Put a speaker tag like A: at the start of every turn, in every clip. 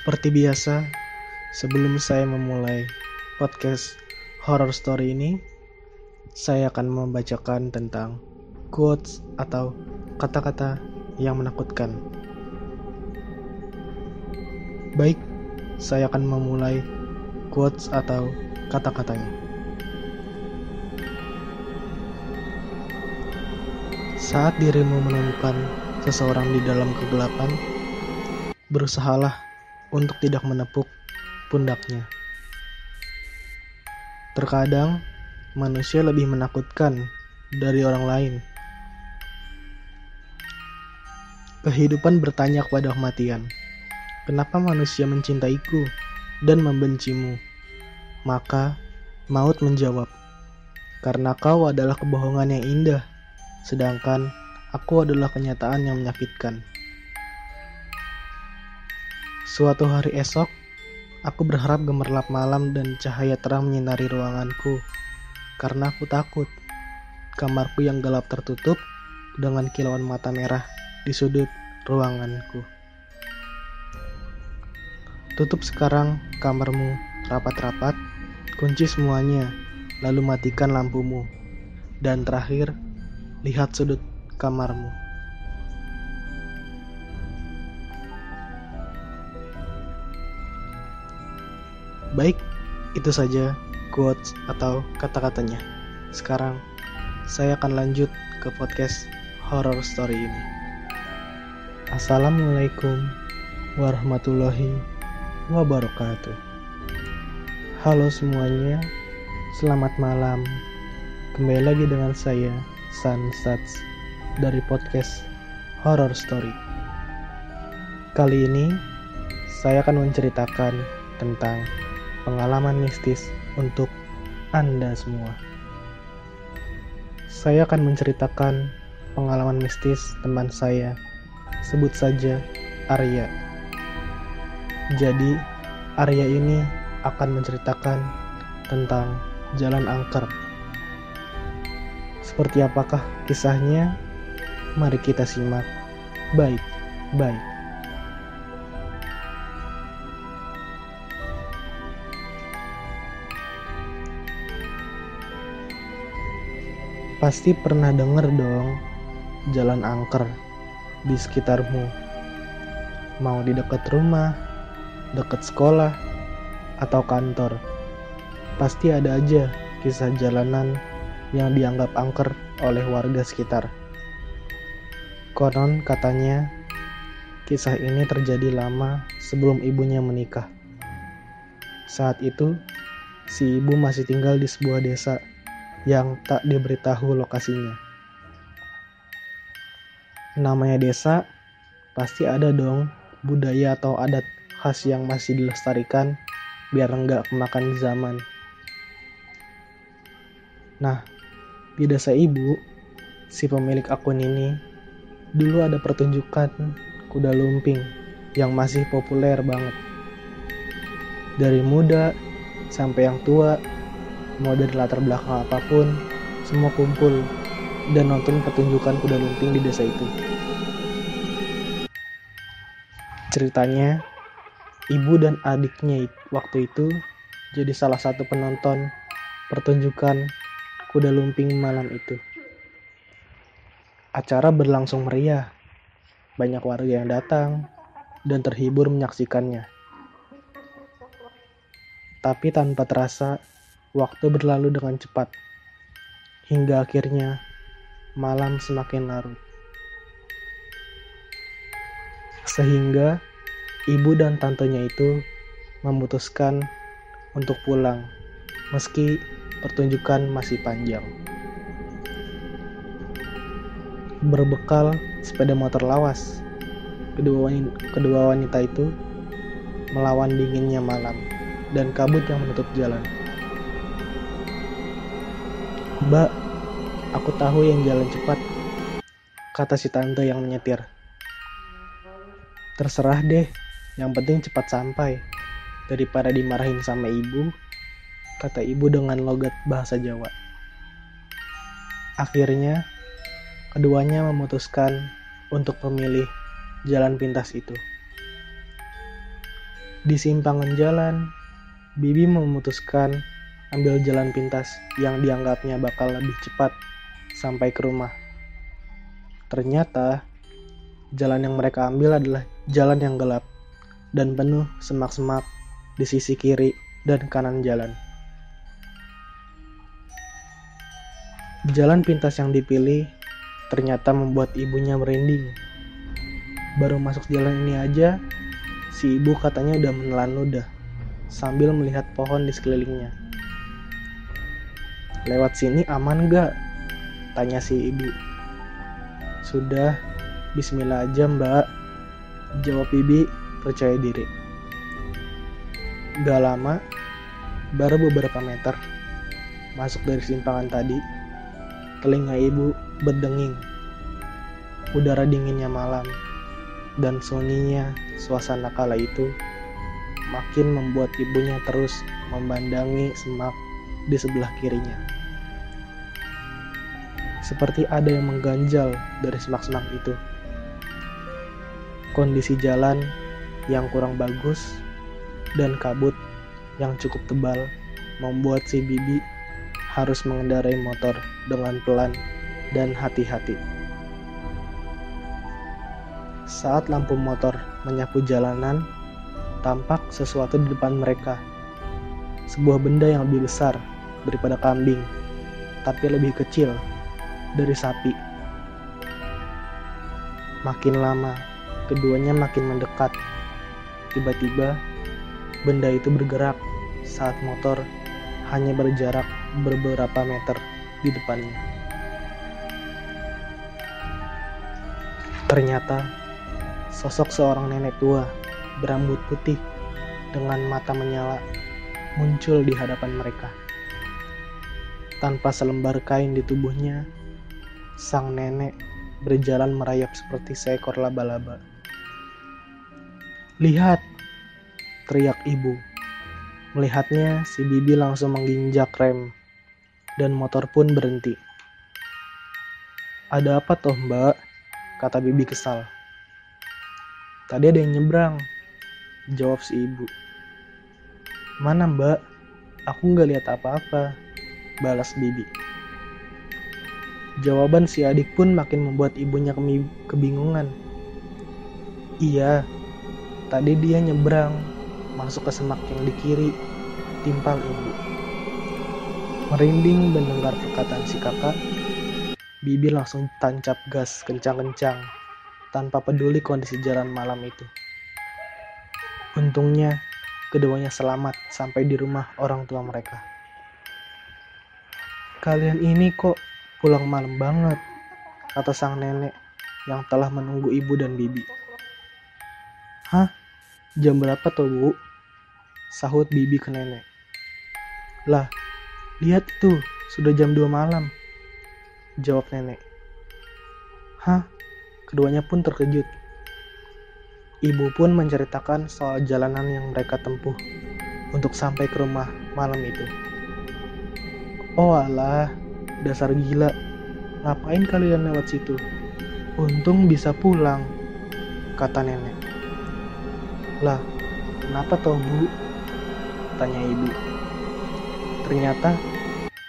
A: Seperti biasa, sebelum saya memulai podcast horror story ini, saya akan membacakan tentang quotes atau kata-kata yang menakutkan. Baik, saya akan memulai quotes atau kata-katanya. Saat dirimu menemukan seseorang di dalam kegelapan, berusahalah untuk tidak menepuk pundaknya. Terkadang, manusia lebih menakutkan dari orang lain. Kehidupan bertanya kepada kematian, "Kenapa manusia mencintaiku dan membencimu?" Maka maut menjawab, "Karena kau adalah kebohongan yang indah, sedangkan aku adalah kenyataan yang menyakitkan." Suatu hari esok, aku berharap gemerlap malam dan cahaya terang menyinari ruanganku, karena aku takut. Kamarku yang gelap tertutup dengan kilauan mata merah di sudut ruanganku. Tutup sekarang kamarmu rapat-rapat, kunci semuanya, lalu matikan lampumu. Dan terakhir, lihat sudut kamarmu. Baik, itu saja quotes atau kata-katanya. Sekarang saya akan lanjut ke podcast horror story ini. Assalamualaikum warahmatullahi wabarakatuh. Halo semuanya, selamat malam. Kembali lagi dengan saya Sunsats dari podcast Horror Story. Kali ini saya akan menceritakan tentang pengalaman mistis untuk Anda semua. Saya akan menceritakan pengalaman mistis teman saya, sebut saja Arya. Jadi, Arya ini akan menceritakan tentang jalan angker. Seperti apakah kisahnya? Mari kita simak. Baik, Pasti pernah denger dong jalan angker di sekitarmu. Mau di dekat rumah, dekat sekolah, atau kantor. Pasti ada aja kisah jalanan yang dianggap angker oleh warga sekitar. Konon katanya kisah ini terjadi lama sebelum ibunya menikah. Saat itu, si ibu masih tinggal di sebuah desa yang tak diberitahu lokasinya. Namanya desa, pasti ada dong budaya atau adat khas yang masih dilestarikan biar enggak kemakan zaman. Nah, di desa ibu, si pemilik akun ini dulu ada pertunjukan kuda lumping yang masih populer banget. Dari muda sampai yang tua mau dari latar belakang apa pun, semua kumpul dan nonton pertunjukan kuda lumping di desa itu. Ceritanya, ibu dan adiknya waktu itu jadi salah satu penonton pertunjukan kuda lumping malam itu. Acara berlangsung meriah, banyak warga yang datang dan terhibur menyaksikannya. Tapi tanpa terasa, Waktu berlalu dengan cepat, hingga akhirnya malam semakin larut. Sehingga ibu dan tantenya itu memutuskan untuk pulang, meski pertunjukan masih panjang. Berbekal sepeda motor lawas, kedua wanita, kedua wanita itu melawan dinginnya malam dan kabut yang menutup jalan. Mbak, aku tahu yang jalan cepat, kata si tante yang menyetir. Terserah deh, yang penting cepat sampai. Daripada dimarahin sama ibu, kata ibu dengan logat bahasa Jawa. Akhirnya, keduanya memutuskan untuk memilih jalan pintas itu. Di simpangan jalan, Bibi memutuskan ambil jalan pintas yang dianggapnya bakal lebih cepat sampai ke rumah. Ternyata jalan yang mereka ambil adalah jalan yang gelap dan penuh semak-semak di sisi kiri dan kanan jalan. Jalan pintas yang dipilih ternyata membuat ibunya merinding. Baru masuk jalan ini aja, si ibu katanya udah menelan ludah sambil melihat pohon di sekelilingnya. Lewat sini aman gak? Tanya si ibu. Sudah, bismillah aja mbak. Jawab ibu percaya diri. Gak lama, baru beberapa meter, masuk dari simpangan tadi, telinga ibu berdenging. Udara dinginnya malam dan sunyinya suasana kala itu makin membuat ibunya terus memandangi semak di sebelah kirinya. Seperti ada yang mengganjal dari semak-semak itu. Kondisi jalan yang kurang bagus dan kabut yang cukup tebal membuat si Bibi harus mengendarai motor dengan pelan dan hati-hati. Saat lampu motor menyapu jalanan, tampak sesuatu di depan mereka. Sebuah benda yang lebih besar daripada kambing, tapi lebih kecil dari sapi. Makin lama, keduanya makin mendekat. Tiba-tiba, benda itu bergerak saat motor hanya berjarak beberapa meter di depannya. Ternyata, sosok seorang nenek tua berambut putih dengan mata menyala muncul di hadapan mereka. Tanpa selembar kain di tubuhnya, sang nenek berjalan merayap seperti seekor laba-laba. Lihat, teriak ibu. Melihatnya, si Bibi langsung menginjak rem dan motor pun berhenti. Ada apa toh mbak? Kata Bibi kesal. Tadi ada yang nyebrang. Jawab si ibu. Mana mbak? Aku nggak lihat apa-apa. Balas Bibi. Jawaban si adik pun makin membuat ibunya kebingungan. Iya, tadi dia nyebrang, masuk ke semak yang di kiri, timpal ibu. Merinding mendengar perkataan si kakak, Bibi langsung tancap gas kencang-kencang tanpa peduli kondisi jalan malam itu. Untungnya, keduanya selamat sampai di rumah orang tua mereka. Kalian ini kok pulang malam banget, kata sang nenek yang telah menunggu ibu dan bibi. Hah? Jam berapa tuh, Bu? Sahut bibi ke nenek. Lah, Lihat tuh, sudah jam 2 malam. Jawab nenek. Hah? Keduanya pun terkejut. Ibu pun menceritakan soal jalanan yang mereka tempuh untuk sampai ke rumah malam itu. Oh alah, dasar gila. Ngapain kalian lewat situ? Untung bisa pulang, kata nenek. Lah, kenapa toh bu? Tanya ibu. Ternyata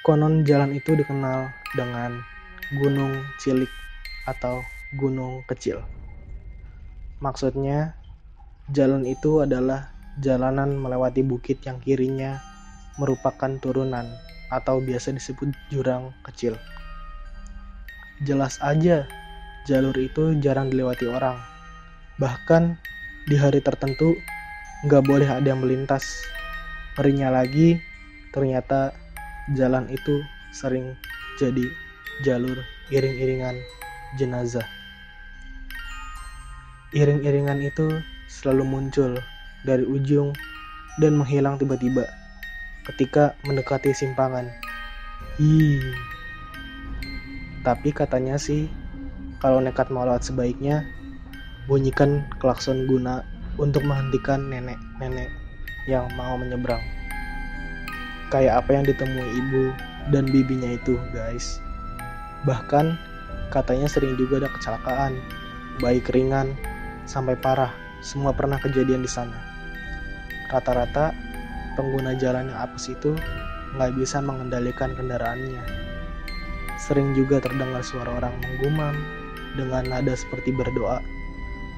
A: Konon jalan itu dikenal dengan Gunung Cilik atau Gunung Kecil. Maksudnya, jalan itu adalah jalanan melewati bukit yang kirinya merupakan turunan atau biasa disebut jurang kecil. Jelas aja, jalur itu jarang dilewati orang. Bahkan di hari tertentu nggak boleh ada yang melintas. Ngerinya lagi, ternyata jalan itu sering jadi jalur iring-iringan jenazah. Iring-iringan itu selalu muncul dari ujung dan menghilang tiba-tiba ketika mendekati simpangan. Hi. Tapi katanya sih kalau nekat mau lewat sebaiknya bunyikan klakson guna untuk menghentikan nenek-nenek yang mau menyeberang kayak apa yang ditemui ibu dan bibinya itu, guys. Bahkan katanya sering juga ada kecelakaan, baik ringan sampai parah, semua pernah kejadian di sana. Rata-rata pengguna jalan yang apes itu nggak bisa mengendalikan kendaraannya. Sering juga terdengar suara orang menggumam dengan nada seperti berdoa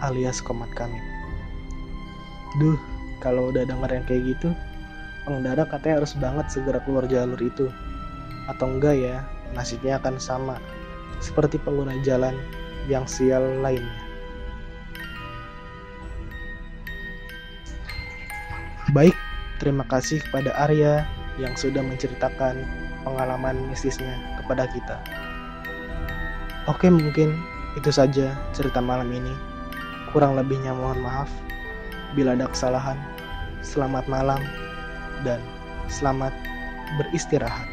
A: alias komat kami. Duh, kalau udah denger yang kayak gitu, pengendara katanya harus banget segera keluar jalur itu. Atau enggak ya, nasibnya akan sama seperti pengguna jalan yang sial lainnya. Baik, terima kasih kepada Arya yang sudah menceritakan pengalaman mistisnya kepada kita. Oke, mungkin itu saja cerita malam ini. Kurang lebihnya mohon maaf bila ada kesalahan. Selamat malam dan selamat beristirahat.